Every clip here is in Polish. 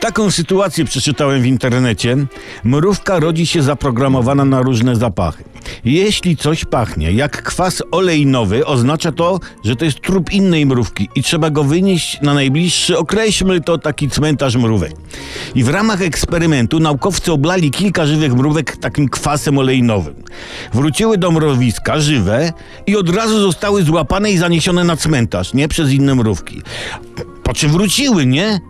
Taką sytuację przeczytałem w internecie. Mrówka rodzi się zaprogramowana na różne zapachy. Jeśli coś pachnie jak kwas olejnowy, oznacza to, że to jest trup innej mrówki i trzeba go wynieść na najbliższy, określmy to taki cmentarz mrówek. I w ramach eksperymentu naukowcy oblali kilka żywych mrówek takim kwasem olejnowym. Wróciły do mrowiska żywe i od razu zostały złapane i zaniesione na cmentarz, nie przez inne mrówki. Po czym wróciły, nie?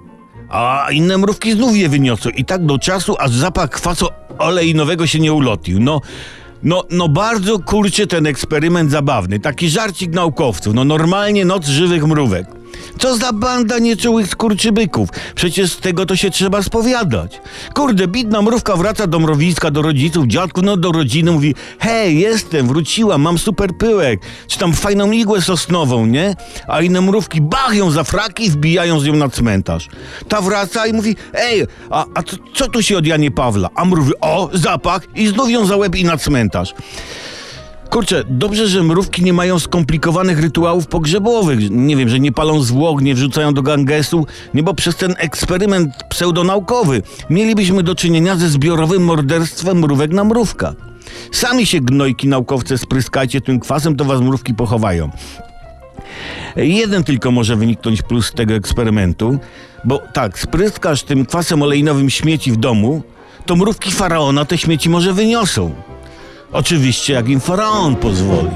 A inne mrówki znów je wyniosły i tak do czasu, aż zapach kwasu olejnowego się nie ulotił. No, no, no bardzo kurczę ten eksperyment zabawny. Taki żarcik naukowców. No normalnie noc żywych mrówek. Co za banda nieczułych skurczybyków. Przecież z tego to się trzeba spowiadać. Kurde, bidna mrówka wraca do mrowiska, do rodziców, dziadków, no do rodziny, mówi hej, jestem, wróciłam, mam super pyłek, czy tam fajną igłę sosnową, nie? A inne mrówki bach ją za fraki i wbijają z nią na cmentarz. Ta wraca i mówi, ej, a, a co, co tu się od Janie Pawla? A mrówi, o, zapach i znów ją za łeb i na cmentarz. Kurczę, dobrze, że mrówki nie mają skomplikowanych rytuałów pogrzebowych. Nie wiem, że nie palą zwłok, nie wrzucają do gangesu, nie bo przez ten eksperyment pseudonaukowy mielibyśmy do czynienia ze zbiorowym morderstwem mrówek na mrówka. Sami się gnojki naukowcy spryskajcie tym kwasem, to was mrówki pochowają. Jeden tylko może wyniknąć plus z tego eksperymentu, bo tak, spryskasz tym kwasem olejnowym śmieci w domu, to mrówki faraona te śmieci może wyniosą. Oczywiście, jak im faraon pozwoli.